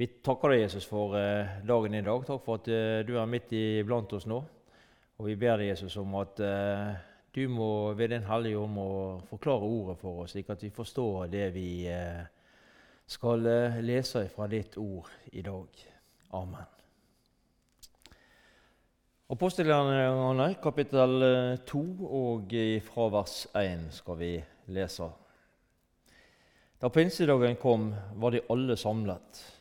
Vi takker deg, Jesus, for eh, dagen i dag. Takk for at eh, du er midt iblant oss nå. Og vi ber deg, Jesus, om at eh, du må ved Din Hellige Ånd må forklare ordet for oss, slik at vi forstår det vi skal lese fra ditt ord i dag. Amen. Apostelgjerningene kapittel 2 og fra vers 1 skal vi lese. Da pinsedagen kom, var de alle samlet.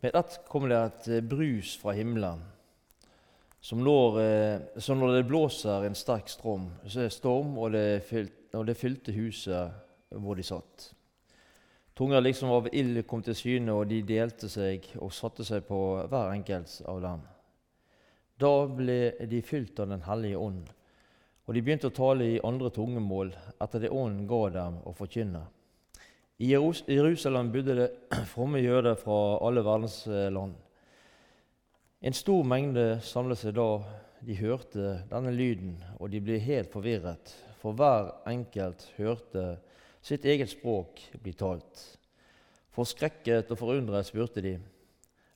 Med ett kom det et eh, brus fra himmelen, som når, eh, som når det blåser en sterk strom, storm og, det fylte, og det fylte huset hvor de satt. Tunger liksom av ild kom til syne, og de delte seg og satte seg på hver enkelt av dem. Da ble de fylt av Den hellige ånd, og de begynte å tale i andre tungemål etter det ånden ga dem å forkynne. I Jerusalem bodde det fromme jøder fra alle verdens eh, land. En stor mengde samlet seg da de hørte denne lyden, og de ble helt forvirret, for hver enkelt hørte sitt eget språk bli talt. Forskrekket og forundret spurte de,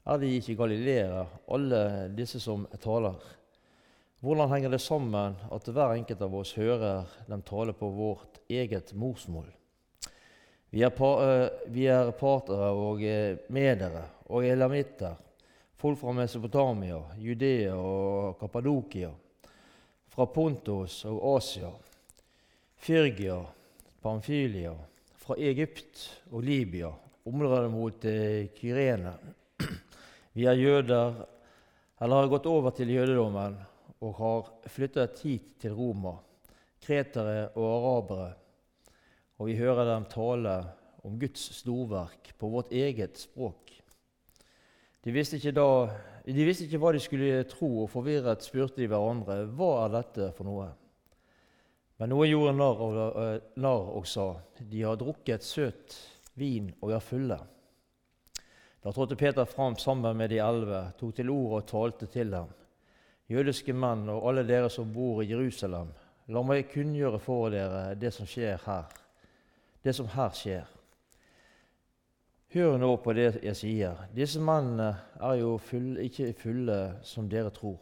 er de ikke galileere, alle disse som taler? Hvordan henger det sammen at hver enkelt av oss hører dem tale på vårt eget morsmål? Vi er, pa, eh, vi er partere og eh, medere og elamitter, folk fra Mesopotamia, Judea og Kappadokia, fra Pontos og Asia, Fyrgia, Pamfylia, fra Egypt og Libya, området mot eh, Kyrene. Vi er jøder, eller har gått over til jødedommen og har flyttet hit til Roma, kretere og arabere og vi hører dem tale om Guds storverk på vårt eget språk. De visste, da, de visste ikke hva de skulle tro, og forvirret spurte de hverandre hva er dette for noe. Men noen gjorde narr narr og sa de har drukket søt vin og er fulle. Da trådte Peter fram sammen med de elleve, tok til orde og talte til dem. Jødiske menn og alle dere som bor i Jerusalem, la meg kunngjøre for dere det som skjer her det som her skjer. Hør nå på det jeg sier. Disse mannene er jo full, ikke fulle som dere tror.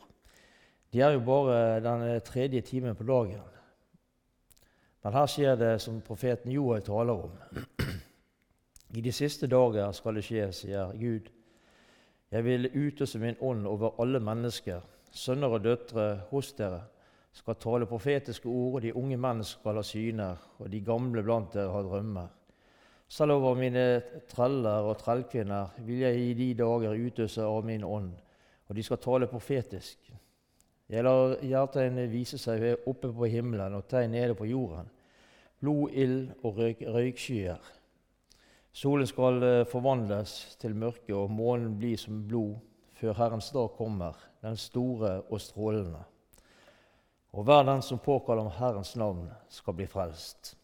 De er jo bare den tredje timen på dagen. Men her skjer det som profeten Joel taler om. I de siste dager skal det skje, sier Gud. Jeg vil utøse min ånd over alle mennesker, sønner og døtre hos dere skal tale profetiske ord, og de unge menn skal ha syner, og de gamle blant dere har drømmer. Selv over mine treller og trellkvinner vil jeg i de dager utøse av min ånd, og de skal tale profetisk. Jeg lar hjertetegn vise seg oppe på himmelen og tegn nede på jorden. Blod, ild og røyk, røykskyer. Solen skal eh, forvandles til mørke, og månen bli som blod før Herrens dag kommer, den store og strålende og hver den som påkaller om Herrens navn, skal bli frelst.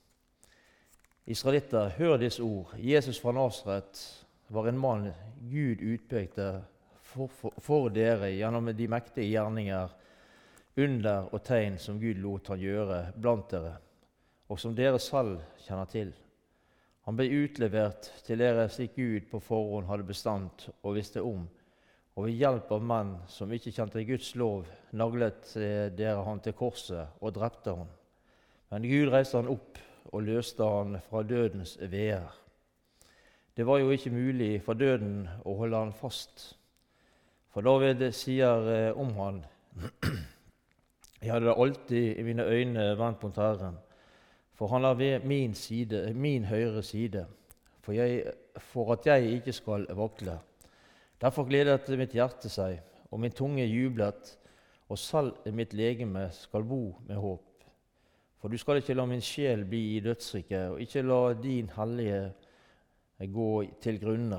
Israelitter, hør disse ord. Jesus fra Nasaret var en mann Gud utpekte for, for, for, dere gjennom de mektige gjerninger, under og tegn som Gud lot han gjøre blant dere, og som dere selv kjenner til. Han ble utlevert til dere slik Gud på forhånd hadde bestemt og visste om og ved hjelp av menn som ikke kjente Guds lov, naglet dere han til korset og drepte han. Men Gud reiste han opp og løste han fra dødens veer. Det var jo ikke mulig for døden å holde han fast. For David sier eh, om han Jeg hadde alltid i mine øyne vendt mot Herren, for han er ved min, side, min høyre side, for, jeg, for at jeg ikke skal vakle. Derfor gledet mitt hjerte seg, og min tunge jublet, og selv mitt legeme skal bo med håp. For du skal ikke la min sjel bli i dødsriket, og ikke la din hellige gå til grunne.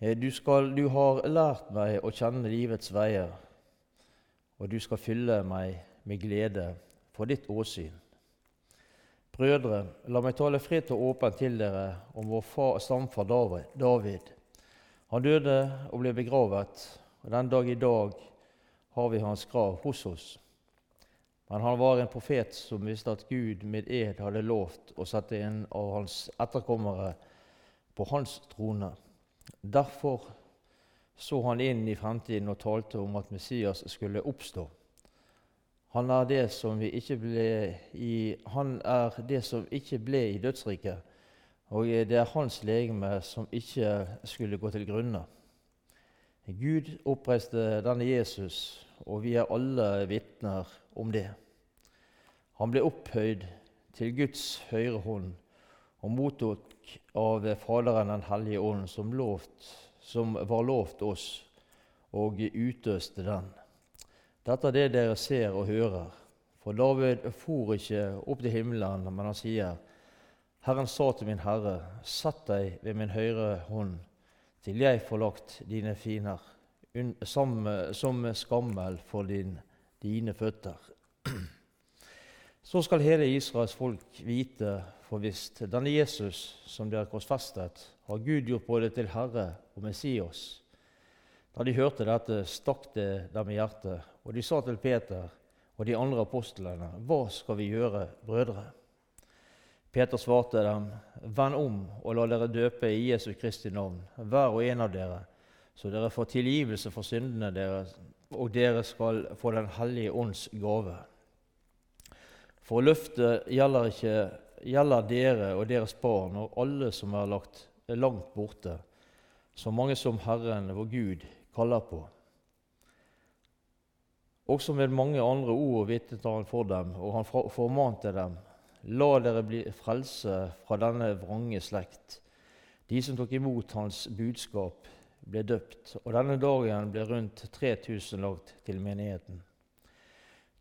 Eh, du, skal, du har lært meg å kjenne livets veier, og du skal fylle meg med glede for ditt åsyn. Brødre, la meg tale fritt og åpent til dere om vår far, stamfar David. Han døde og ble begravet, og den dag i dag har vi hans grav hos oss. Men han var en profet som visste at Gud med ed hadde lovt å sette en av hans etterkommere på hans trone. Derfor så han inn i fremtiden og talte om at Messias skulle oppstå. Han er det som, ble i, han er det som ikke ble i dødsriket, og det er hans legeme som ikke skulle gå til grunne. Gud oppreiste denne Jesus, og vi er alle vitner om det. Han ble opphøyd til Guds høyre hånd og mottok av Faderen Den hellige ånd, som, lovt, som var lovt oss, og utøste den. Dette er det dere ser og hører. For David for ikke opp til himmelen, men han sier, Herren sa til min Herre, sett deg ved min høyre hånd til jeg får lagt dine finer som, som skammel for din, dine føtter. Så skal hele Israels folk vite for visst denne Jesus som dere korsfestet, har Gud gjort både til Herre og Messias. Da de hørte dette, stakk det dem i hjertet, og de sa til Peter og de andre apostlene, Hva skal vi gjøre, brødre? Peter svarte dem, Vend om og la dere døpe i Jesu Kristi navn, hver og en av dere, så dere får tilgivelse for syndene deres, og dere skal få Den hellige ånds gave. For løftet gjelder, ikke, gjelder dere og deres barn og alle som er lagt langt borte, så mange som Herren, vår Gud, kaller på. Også med mange andre ord vitnet han for dem, og han formante dem La dere bli frelse fra denne vrange slekt. De som tok imot hans budskap, ble døpt, og denne dagen ble rundt 3000 lagt til menigheten.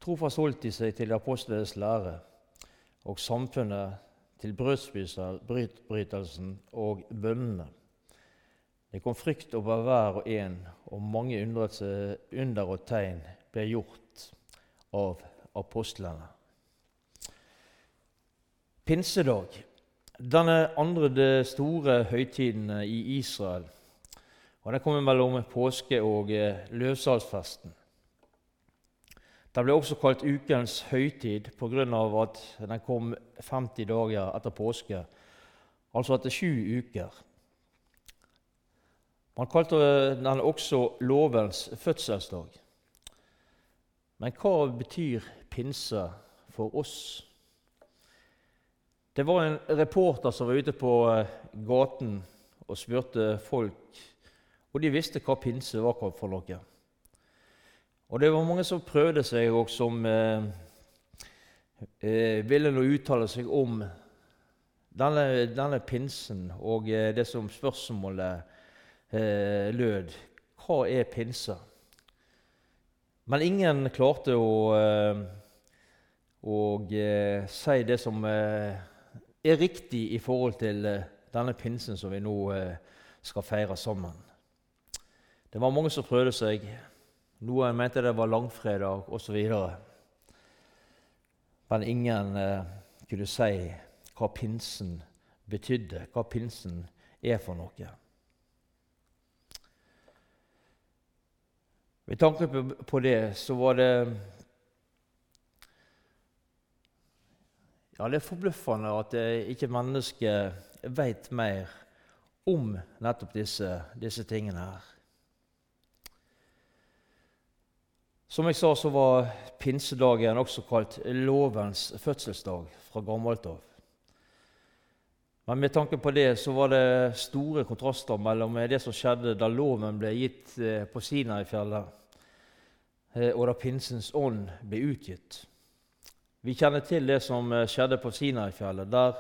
Trofast holdt de seg til apostlenes lære og samfunnet, til brødsbrytelsen og bønnene. Det kom frykt over hver og en, og mange under og tegn ble gjort av apostlene. Pinsedag, denne andre store høytiden i Israel. og Den kommer mellom påske og eh, løvsalsfesten. Den ble også kalt ukens høytid pga. at den kom 50 dager etter påske, altså etter sju uker. Man kalte den også lovens fødselsdag. Men hva betyr pinse for oss? Det var en reporter som var ute på eh, gaten og spurte folk, og de visste hva pinse var for noe. Og det var mange som prøvde seg, og som eh, eh, ville nå uttale seg om denne, denne pinsen og eh, det som spørsmålet eh, lød. Hva er pinse? Men ingen klarte å, eh, å si det som er riktig i forhold til eh, denne pinsen som vi nå eh, skal feire sammen. Det var mange som prøvde seg. Noen mente det var langfredag osv. Men ingen eh, kunne si hva pinsen betydde, hva pinsen er for noe. Med tanke på det så var det Ja, Det er forbløffende at ikke mennesket veit mer om nettopp disse, disse, tingene her. Som jeg sa, så var pinsedagen også kalt lovens fødselsdag fra gammelt av. Men med tanke på det så var det store kontraster mellom det som skjedde da loven ble gitt eh, på Sinai-fjellet, eh, og da pinsens ånd ble utgitt. Vi kjenner til det som eh, skjedde på Sinai-fjellet. Der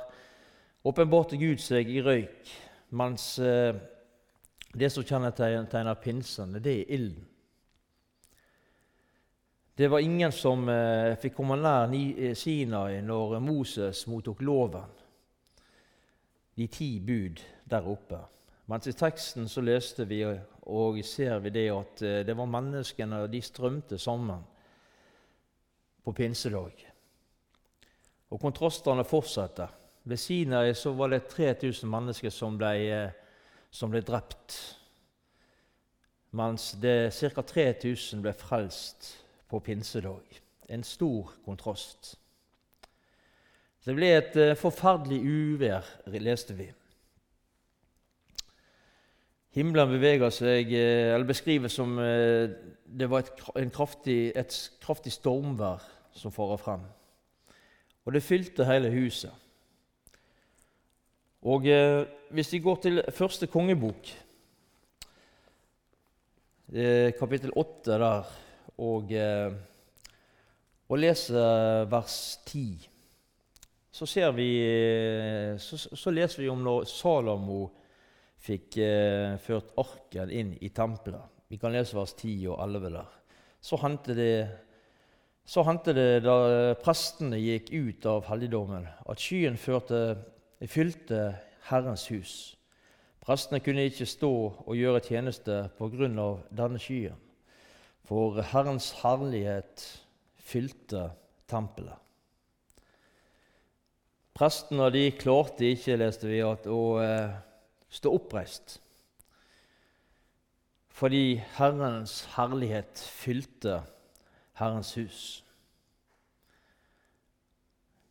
åpenbarte Gud seg i røyk, mens eh, det som kjennetegner pinsen, det er ilden. Det var ingen som eh, fikk komme nær Sinai når Moses mottok loven, de ti bud der oppe. Mens i teksten så leste vi og ser vi det at det var menneskene, de strømte sammen på pinsedag. Og kontrastene fortsetter. Ved Sinai så var det 3000 mennesker som ble, eh, som ble drept. Mens det ca. 3000 ble frelst på pinsedag. En stor kontrast. Det ble et uh, forferdelig uvær, leste vi. Himmelen beveger seg, eh, eller beskrives som eh, det var et kraftig, et kraftig stormvær som farer frem. Og det fylte hele huset. Og eh, Hvis vi går til første kongebok, eh, kapittel åtte der, og, eh, og leser vers ti, så, vi, eh, så, så, leser vi om når Salomo fikk eh, ført arken inn i tempelet. Vi kan lese vers 10 og 11 der. Så hendte det så hendte det da prestene gikk ut av helligdommen, at skyen førte, fylte Herrens hus. Prestene kunne ikke stå og gjøre tjeneste på grunn av denne skyen, for Herrens herlighet fylte tempelet. Prestene de klarte ikke, leste vi, at, å eh, stå oppreist fordi Herrens herlighet fylte Herrens hus.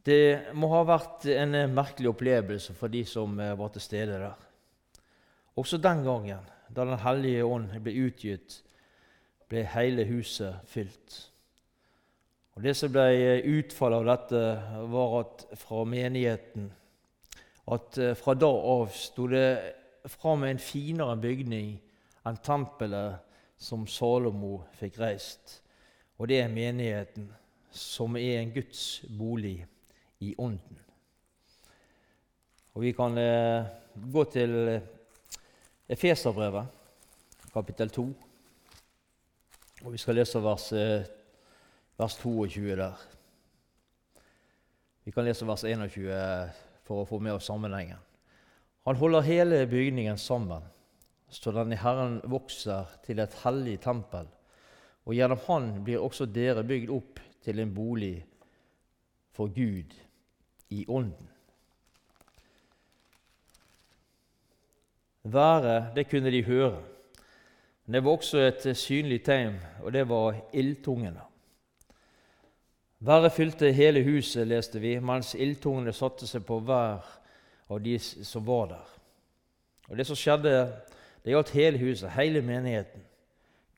Det må ha vært en merkelig opplevelse for de som eh, var til stede der. Også den gangen, da Den hellige ånd ble utgitt, ble hele huset fylt. Og Det som ble utfallet av dette, var at fra menigheten at eh, fra da av sto det fram en finere bygning enn tempelet som Salomo fikk reist. Og det er menigheten, som er en Guds bolig i Ånden. Og Vi kan eh, gå til eh, Efeserbrevet, kapittel 2. Og Vi skal lese vers, eh, vers 22 der. Vi kan lese vers 21 for å få med oss sammenhengen. Han holder hele bygningen sammen så den i Herren vokser til et hellig tempel. Og gjennom Han blir også dere bygd opp til en bolig for Gud i Ånden. Været, det kunne de høre. Men det var også et synlig tegn, og det var ildtungene. Været fylte hele huset, leste vi, mens ildtungene satte seg på hver av de som var der. Og Det som skjedde det gjaldt hele huset, hele menigheten.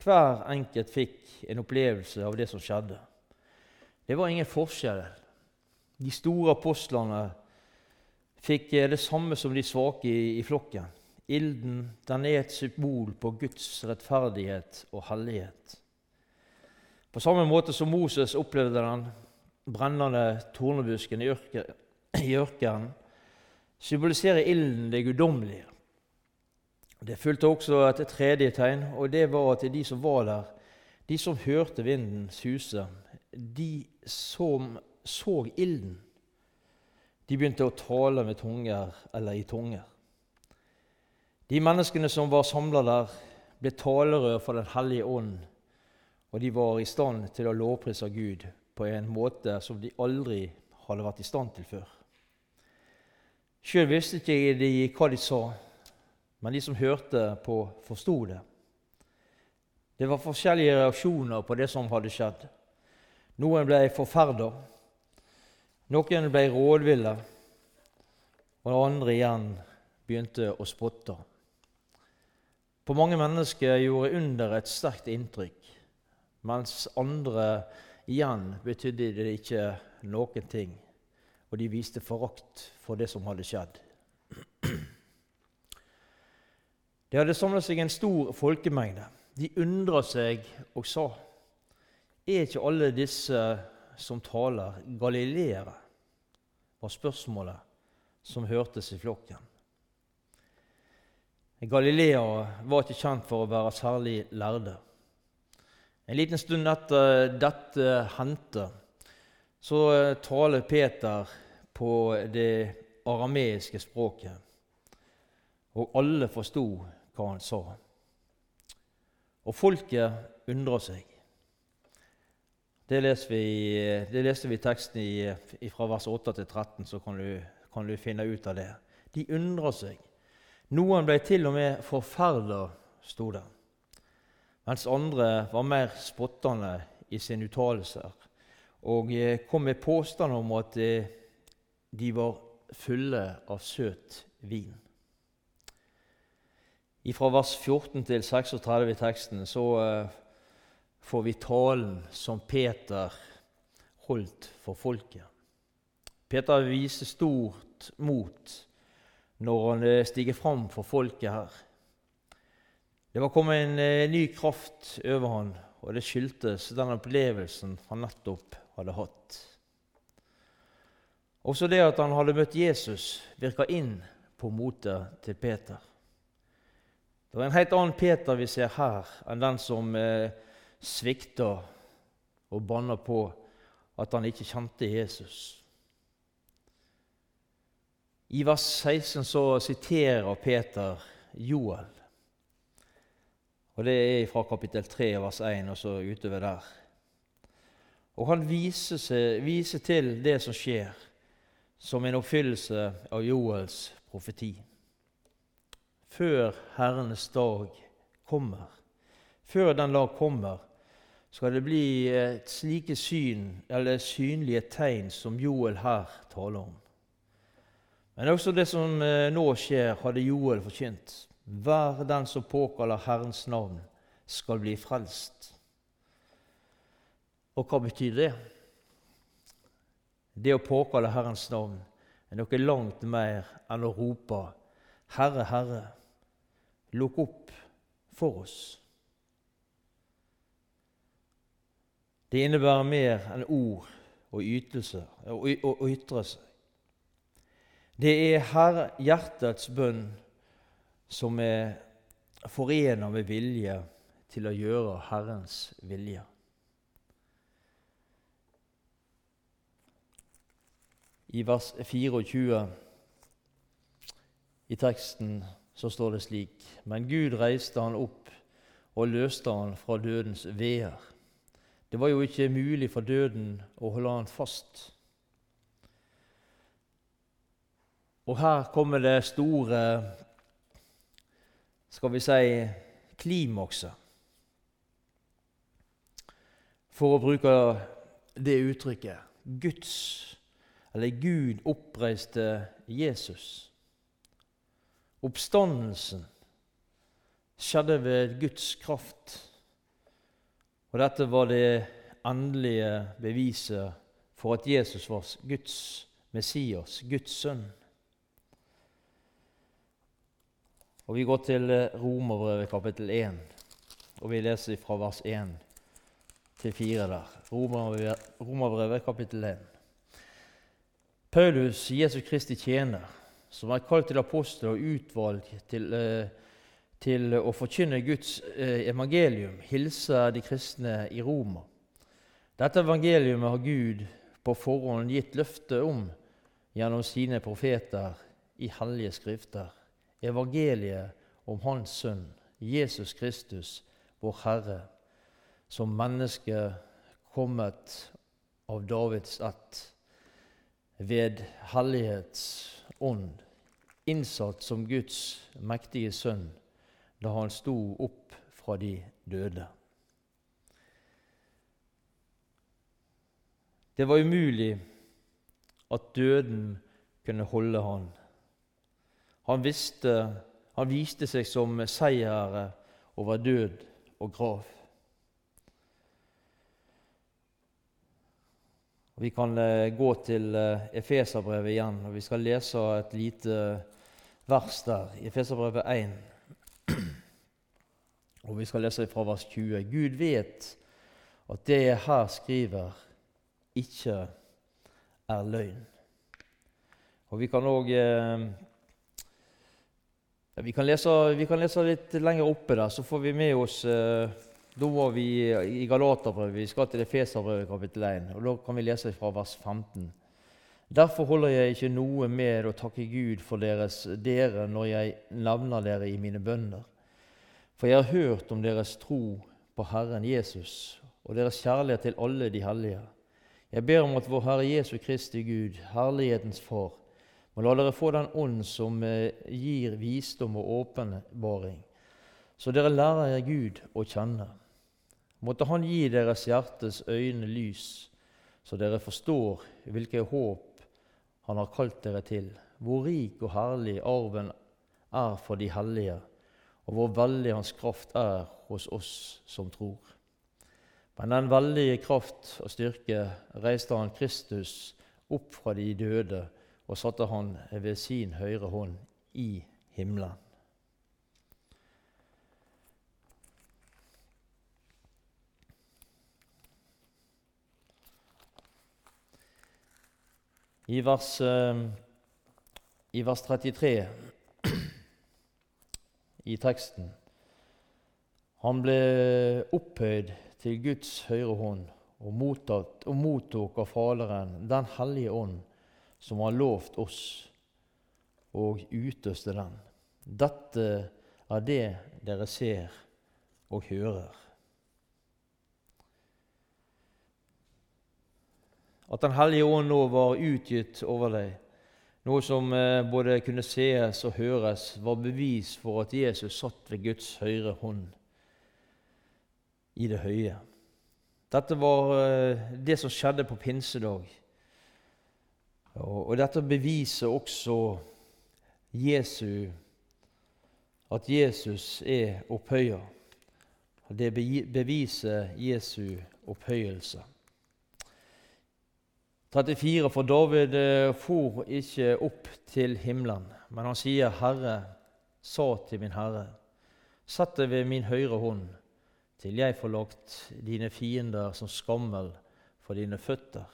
Hver enkelt fikk en opplevelse av det som skjedde. Det var ingen forskjell. De store apostlene fikk det samme som de svake i, i flokken. Ilden den er et symbol på Guds rettferdighet og hellighet. På samme måte som Moses opplevde den brennende tornebusken i ørkenen, symboliserer ilden det guddommelige. Det fulgte også et tredje tegn, og det var at de som var der, de som hørte vinden suse, de som så ilden, de begynte å tale med tunger eller i tunger. De menneskene som var samla der, ble talerør for Den hellige ånd, og de var i stand til å lovprise Gud på en måte som de aldri hadde vært i stand til før. Sjøl visste ikke de hva de sa, men de som hørte på, forsto det. Det var forskjellige reaksjoner på det som hadde skjedd. Noen ble forferda, noen ble rådville, og andre igjen begynte å spotte. På mange mennesker gjorde under et sterkt inntrykk, mens andre igjen betydde det ikke noen ting, og de viste forakt for det som hadde skjedd. Det hadde samlet seg en stor folkemengde. De undra seg og sa, er ikke alle disse som taler, galileere? var spørsmålet som hørtes i flokken. Galilea var ikke kjent for å være særlig lærde. En liten stund etter dette hendte, så taler Peter på det arameiske språket. Og alle forsto hva han sa. Og folket undra seg. Det leser vi, det leste vi teksten i, fra vers 8 til 13, så kan du, kan du finne ut av det. De undra seg. Noen ble til og med forferda, sto det, mens andre var mer spottende i sine uttalelser og eh, kom med påstand om at eh, de var fulle av søt vin. Fra vers 14 til 36 i teksten så uh, får vi talen som Peter holdt for folket. Peter viser stort mot når han uh, stiger fram for folket her. Det var kommet en uh, ny kraft over han, og det skyldtes den opplevelsen han nettopp hadde hatt. Også det at han hadde møtt Jesus, virka inn på motet til Peter. Det er en helt annen Peter vi ser her, enn den som eh, svikta og banna på at han ikke kjente Jesus. I vers 16 så siterer Peter Joel. Og Det er fra kapittel 3, vers 1 og så utover der. Og Han viser, seg, viser til det som skjer som en oppfyllelse av Joels profeti. Før Herrenes dag kommer, før den dag kommer, skal det bli et slike syn, eller synlige tegn som Joel her taler om. Men også det som eh, nå skjer, hadde Joel forkynt. Hver den som påkaller Herrens navn, skal bli frelst. Og hva betyr det? Det å påkalle Herrens navn er noe langt mer enn å rope 'Herre, Herre, lukk opp for oss'. Det innebærer mer enn ord og ytelse og ytre seg. Det er Herre, hjertets bønn som er forena med vilje til å gjøre Herrens vilje. I vers 24 i teksten så står det slik.: Men Gud reiste han opp og løste han fra dødens veer. Det var jo ikke mulig for døden å holde han fast. Og her kommer det store, skal vi si, klimakset. For å bruke det uttrykket Guds eller Gud oppreiste Jesus. Oppstandelsen skjedde ved Guds kraft. Og dette var det endelige beviset for at Jesus var Guds Messias, Guds sønn. Og Vi går til Romerbrevet kapittel 1, og vi leser fra vers 1 til 4 der. Romerbrevet kapittel 1. Paulus, Jesus Kristi tjener, som er kalt til apostel og utvalgt til, eh, til å forkynne Guds eh, evangelium, hilser de kristne i Roma. Dette evangeliumet har Gud på forhånd gitt løfte om gjennom sine profeter i hellige skrifter. Evangeliet om Hans Sønn, Jesus Kristus, vår Herre, som menneske kommet av Davids ett ved Hellighets ånd, innsatt som Guds mektige sønn da han sto opp fra de døde. Det var umulig at døden kunne holde han. Han, visste, han viste seg som seierherre over død og grav. Vi kan eh, gå til eh, Efeserbrevet igjen, og vi skal lese et lite vers der, Efeserbrevet 1. Og vi skal lese fra vers 20. Gud vet at det jeg her skriver, ikke er løgn. Og Vi kan òg eh, vi, vi kan lese litt lenger oppe der, så får vi med oss eh, da var vi i Galaterbrevet. Vi skal til Efeserbrevet kapittel 1. og Da kan vi lese fra vers 15. Derfor holder jeg ikke noe med å takke Gud for deres, dere når jeg nevner dere i mine bønner. For jeg har hørt om deres tro på Herren Jesus og deres kjærlighet til alle de hellige. Jeg ber om at vår Herre Jesu Kristi Gud, herlighetens Far, må la dere få den ånd som eh, gir visdom og åpenbaring, så dere lærer Gud å kjenne Måtte Han gi deres hjertes øyne lys, så dere forstår hvilke håp Han har kalt dere til, hvor rik og herlig arven er for de hellige, og hvor veldig Hans kraft er hos oss som tror. Men den veldige kraft og styrke reiste han Kristus opp fra de døde og satte han ved sin høyre hånd i himmelen. I vers, eh, I vers 33 i teksten Han ble opphøyd til Guds høyre hånd og, mottatt, og mottok av Faderen Den hellige ånd, som har lovt oss, og utøste den. Dette er det dere ser og hører. At Den hellige ånd nå var utgitt over deg, noe som eh, både kunne sees og høres, var bevis for at Jesus satt ved Guds høyre hånd i det høye. Dette var eh, det som skjedde på pinsedag. Og dette beviser også Jesu, at Jesus er opphøya. Det beviser Jesu opphøyelse. 34. For David eh, for ikke opp til himmelen, men han sier, 'Herre sa til min Herre:" Sett deg ved min høyre hånd, til jeg får lagt dine fiender som skammel for dine føtter.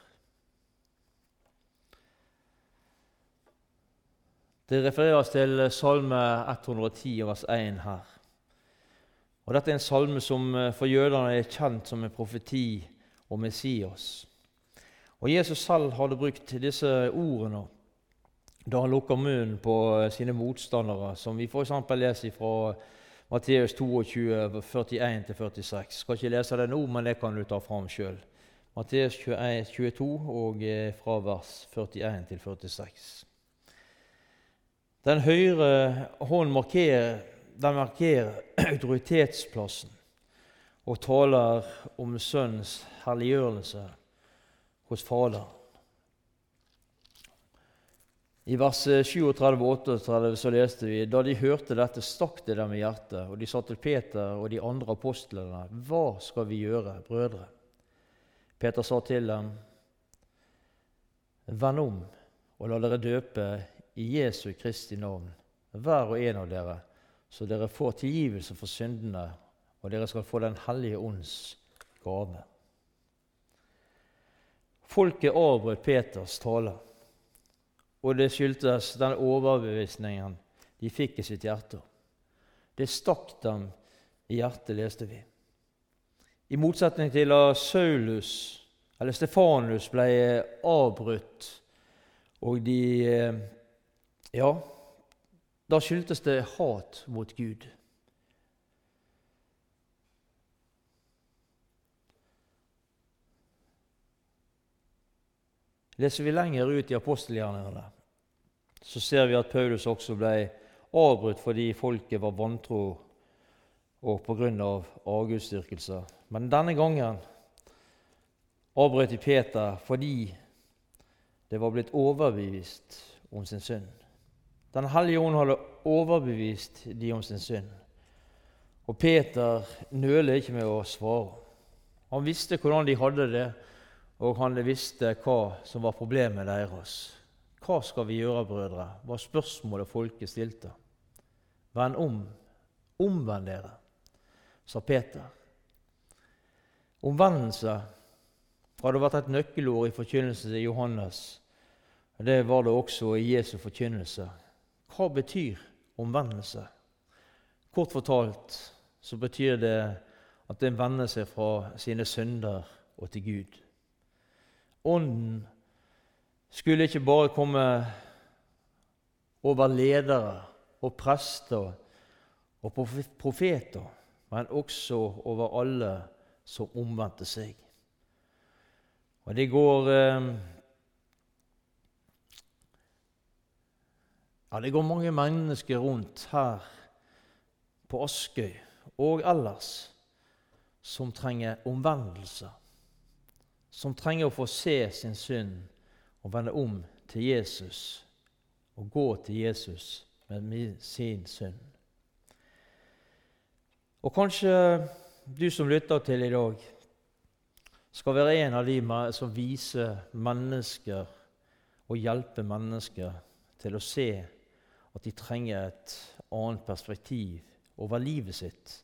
Det refereres til Salme 110, vers 1 her. Og Dette er en salme som eh, for jødene er kjent som en profeti om Messias. Og Jesus selv hadde brukt disse ordene da han lukka munnen på sine motstandere, som vi f.eks. leser fra Matteus 22, 41-46. Skal ikke lese det nå, men det kan du ta fram sjøl. Matteus 22 og eh, fra vers 41 til 46. Den høyre hånd markerer, den markerer autoritetsplassen og taler om Sønns herliggjørelse hos Faderen. I vers 37-38 så leste vi da de hørte dette, stakk det dem i hjertet, og de sa til Peter og de andre apostlene, hva skal vi gjøre, brødre? Peter sa til dem, vend om og la dere døpe i Jesu Kristi navn, hver og en av dere, så dere får tilgivelse for syndene, og dere skal få Den hellige ånds gave. Folket avbrøt Peters tale, og det skyldtes den overbevisningen de fikk i sitt hjerte. Det stakk dem i hjertet, leste vi. I motsetning til at Saulus, eller Stefanus, ble avbrutt, og de Ja, da skyldtes det hat mot Gud. Leser vi lenger ut i apostelgjerningene, så ser vi at Paulus også ble avbrutt fordi folket var vantro og pga. avgudsdyrkelse. Men denne gangen avbrøt de Peter fordi det var blitt overbevist om sin synd. Den hellige ånd hadde overbevist de om sin synd. Og Peter nøler ikke med å svare. Han visste hvordan de hadde det, og han visste hva som var problemet deres. Hva skal vi gjøre, brødre? var spørsmålet folket stilte. Vend om, omvend dere, sa Peter. Omvendelse hadde vært et nøkkelord i forkynnelsen til Johannes. Det var det også i Jesu forkynnelse. Hva betyr omvendelse? Kort fortalt så betyr det at en vender seg fra sine synder og til Gud. Ånden skulle ikke bare komme over ledere og prester og profeter, men også over alle som omvendte seg. Og det går eh, Ja, det går mange mennesker rundt her på Askøy og ellers som trenger omvendelse som trenger å få se sin synd og vende om til Jesus og gå til Jesus med sin synd. Og kanskje du som lytter til i dag, skal være en av de som viser mennesker og hjelper mennesker til å se at de trenger et annet perspektiv over livet sitt,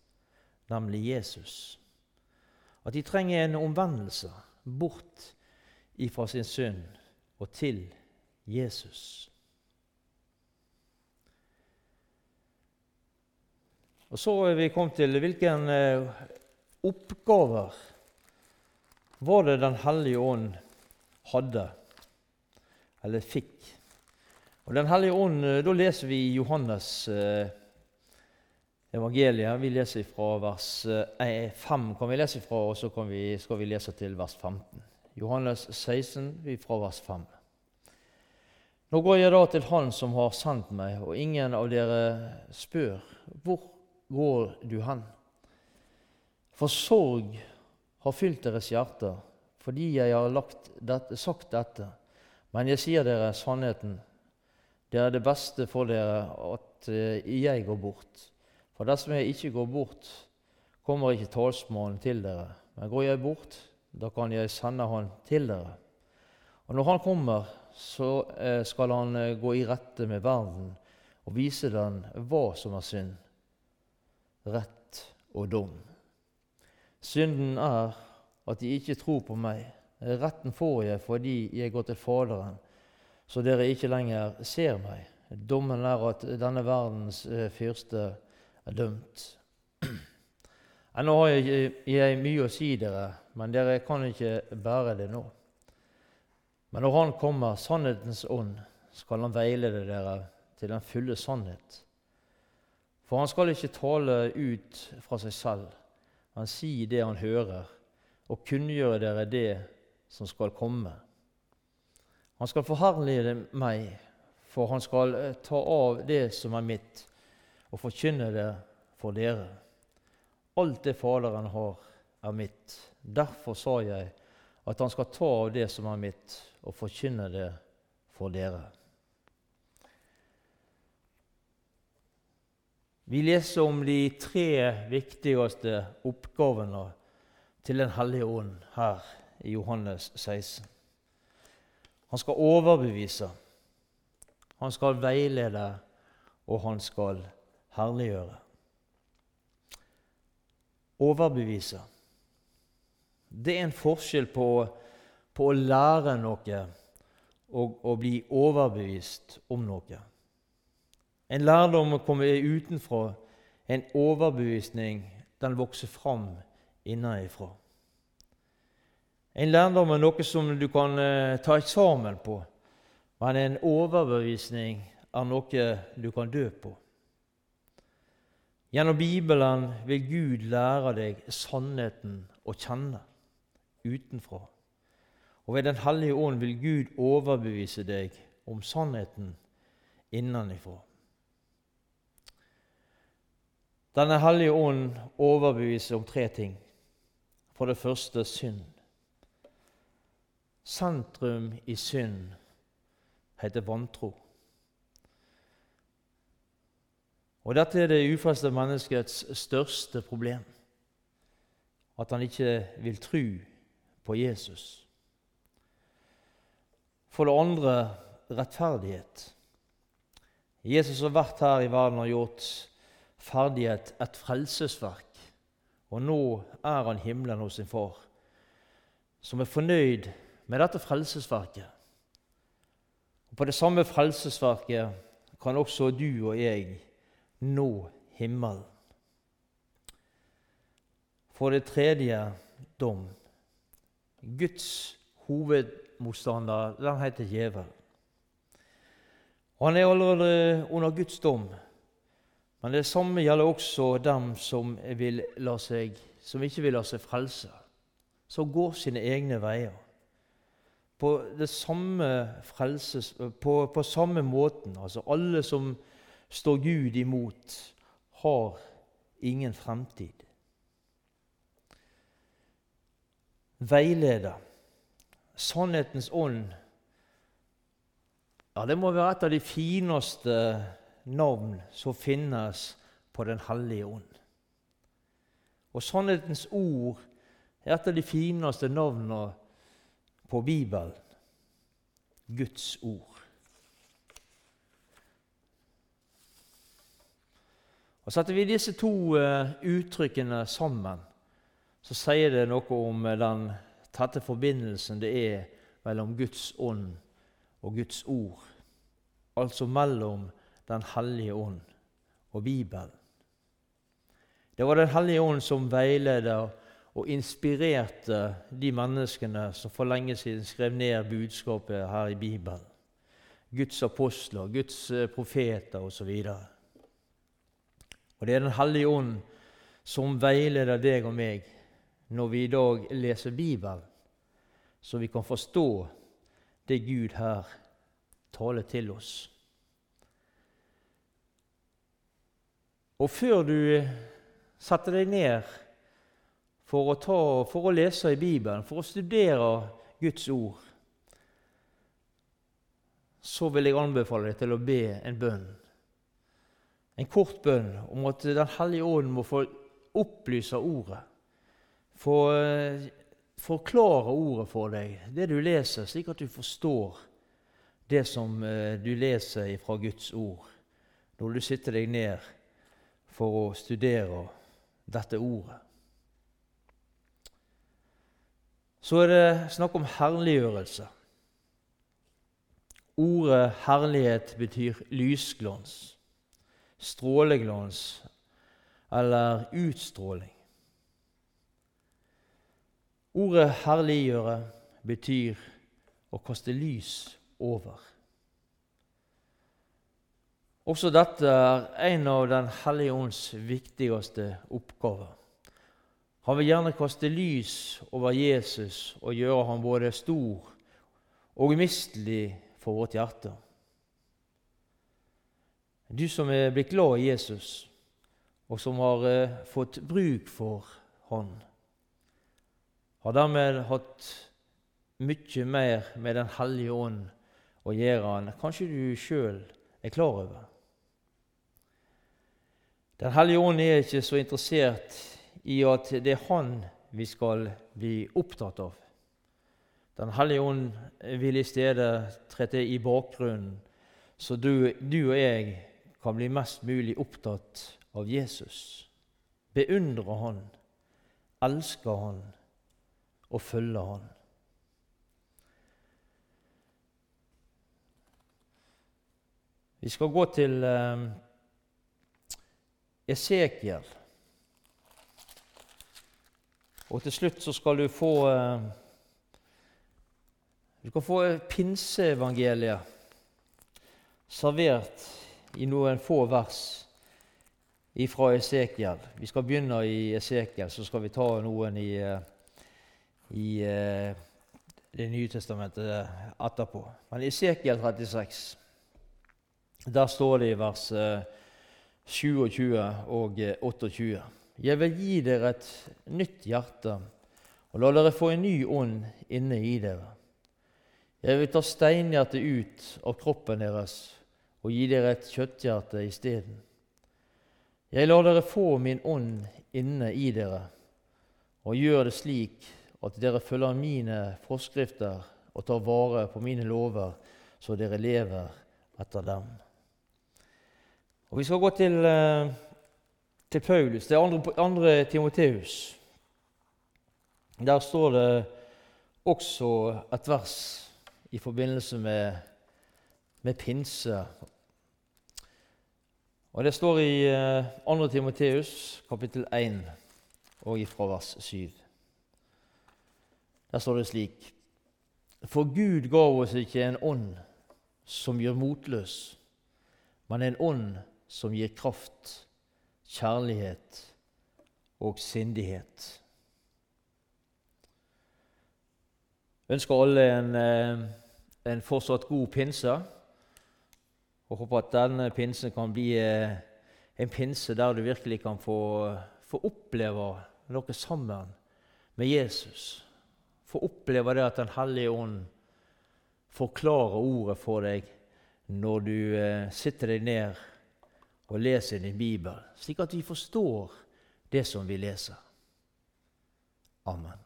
nemlig Jesus. At de trenger en omvendelse bort ifra sin synd og til Jesus. Og Så er vi kommet til hvilke eh, oppgaver var det Den hellige ånd hadde, eller fikk. Og Den hellige ånd, eh, Da leser vi i Johannes eh, evangeliet. Vi leser fra vers eh, 5, kan vi lese fra, og så vi, skal vi lese til vers 15. Johannes 16, fra vers 5. Nå går jeg da til Han som har sendt meg, og ingen av dere spør, hvor går du hen? For sorg har fylt deres hjerter fordi jeg har dette, sagt dette. Men jeg sier dere sannheten. Det er det beste for dere at eh, jeg går bort. For dersom jeg ikke går bort, kommer ikke talsmannen til dere. Men går jeg bort, da kan jeg sende han til dere. Og når han kommer, så eh, skal han eh, gå i rette med verden og vise den hva som er synd rett og dom. Synden er at de ikke tror på meg. Retten får jeg fordi jeg går til Faderen, så dere ikke lenger ser meg. Dommen er at denne verdens eh, fyrste er dømt. Ennå har jeg, jeg mye å si dere, men dere kan ikke bære det nå. Men når Han kommer, sannhetens ånd, skal Han veilede dere til den fulle sannhet. For han skal ikke tale ut fra seg selv. Han sier det han hører, og kunngjøre dere det som skal komme. Han skal forherlige meg, for han skal eh, ta av det som er mitt, og forkynne det for dere. Alt det Faderen har, er mitt. Derfor sa jeg at han skal ta av det som er mitt, og forkynne det for dere. Vi leser om de tre viktigste oppgavene til Den hellige ånd her i Johannes 16. Han skal overbevise, han skal veilede, og han skal herliggjøre. Overbevise. Det er en forskjell på, på å lære noe og å bli overbevist om noe. En lærdom kommer utenfra. En overbevisning den vokser fram innenfra. En lærdom er noe som du kan uh, ta eksamen på, men en overbevisning er noe du kan dø på. Gjennom Bibelen vil Gud lære deg sannheten å kjenne utenfra. Og ved Den hellige ånd vil Gud overbevise deg om sannheten innenfra. Denne hellige ånd overbeviser om tre ting. For det første synd. Sentrum i synd heter vantro. Og Dette er det ufrelste menneskets største problem. At han ikke vil tro på Jesus. For det andre rettferdighet. Jesus har vært her i verden og gjort ferdighet et frelsesverk. Og nå er han himmelen hos sin far, som er fornøyd med dette frelsesverket. Og På det samme frelsesverket kan også du og jeg nå himmelen. For det tredje dom. Guds hovedmotstander den heter djevel. Han er allerede under Guds dom. Men det samme gjelder også dem som, seg, som ikke vil la seg frelse, som går sine egne veier. På, samme frelses, på, på samme måten. Altså alle som står Gud imot, har ingen fremtid. Veileder. Sannhetens ånd. Ja, Det må være et av de fineste navn som finnes på Den hellige ånd. Og sannhetens ord er et av de fineste navnene på Bibelen. Guds ord. Og Setter vi disse to uh, uttrykkene sammen, så sier det noe om uh, den tette forbindelsen det er mellom Guds ånd og Guds ord. Altså mellom Den hellige ånd og Bibelen. Det var Den hellige ånd som veiledet og inspirerte de menneskene som for lenge siden skrev ned budskapet her i Bibelen. Guds apostler, Guds eh, profeter osv. Og det er Den hellige ånd som veileder deg og meg når vi i dag leser Bibelen, så vi kan forstå det Gud her taler til oss. Og før du setter deg ned for å, ta, for å lese i Bibelen, for å studere Guds ord, så vil jeg anbefale deg til å be en bønn. En kort bønn om at Den hellige ånd må få opplyse ordet. Få eh, forklare ordet for deg, det du leser, slik at du forstår det som eh, du leser fra Guds ord, når du sitter deg ned for å studere dette ordet. Så er det snakk om herliggjørelse. Ordet herlighet betyr lysglans, stråleglans eller utstråling. Ordet herliggjøre betyr å kaste lys over. Også dette er en av Den hellige ånds viktigste oppgaver. Han vil gjerne kaste lys over Jesus og gjøre ham både stor og umistelig for vårt hjerte. Du som er blitt glad i Jesus, og som har eh, fått bruk for Han, har dermed hatt mye mer med Den hellige ånd å gjøre enn kanskje du sjøl er klar over. Den hellige ånd er ikke så interessert i at det er Han vi skal bli opptatt av. Den hellige ånd vil i stedet trette i bakgrunnen, så du, du, og jeg kan bli mest mulig opptatt av Jesus. Beundre Han, elske Han og følge Han. Vi skal gå til eh, Esekiel. Og til slutt så skal du få eh, Du skal få pinseevangeliet servert i noen få vers fra Esekiel. Vi skal begynne i Esekiel, så skal vi ta noen i, eh, i eh, Det nye testamentet etterpå. Men Esekiel 36, der står det i vers 27 og 28. Jeg vil gi dere et nytt hjerte og la dere få en ny ånd inne i dere. Jeg vil ta steinhjertet ut av kroppen deres og gi dere et kjøtthjerte isteden. Jeg lar dere få min ånd inne i dere, og gjør det slik at dere følger mine forskrifter og tar vare på mine lover, så dere lever etter dem. Og Vi skal gå til, eh, til Paulus. Det er andre, andre Timoteus. Der står det også et vers i forbindelse med, med pinse. Og Det står i 2. Eh, Timoteus kapittel 1 og ifra vers 7. Der står det slik.: For Gud gav oss ikke en ånd som gjør motløs, men en ånd som gir kraft, kjærlighet og sindighet. Ønsker alle en, eh, en fortsatt god pinse. Og håper at denne pinsen kan bli eh, en pinse der du virkelig kan få, få oppleve noe sammen med Jesus. Få oppleve det at Den hellige ånd forklarer ordet for deg når du eh, sitter deg ned og leser din bibel, slik at vi forstår det som vi leser. Amen.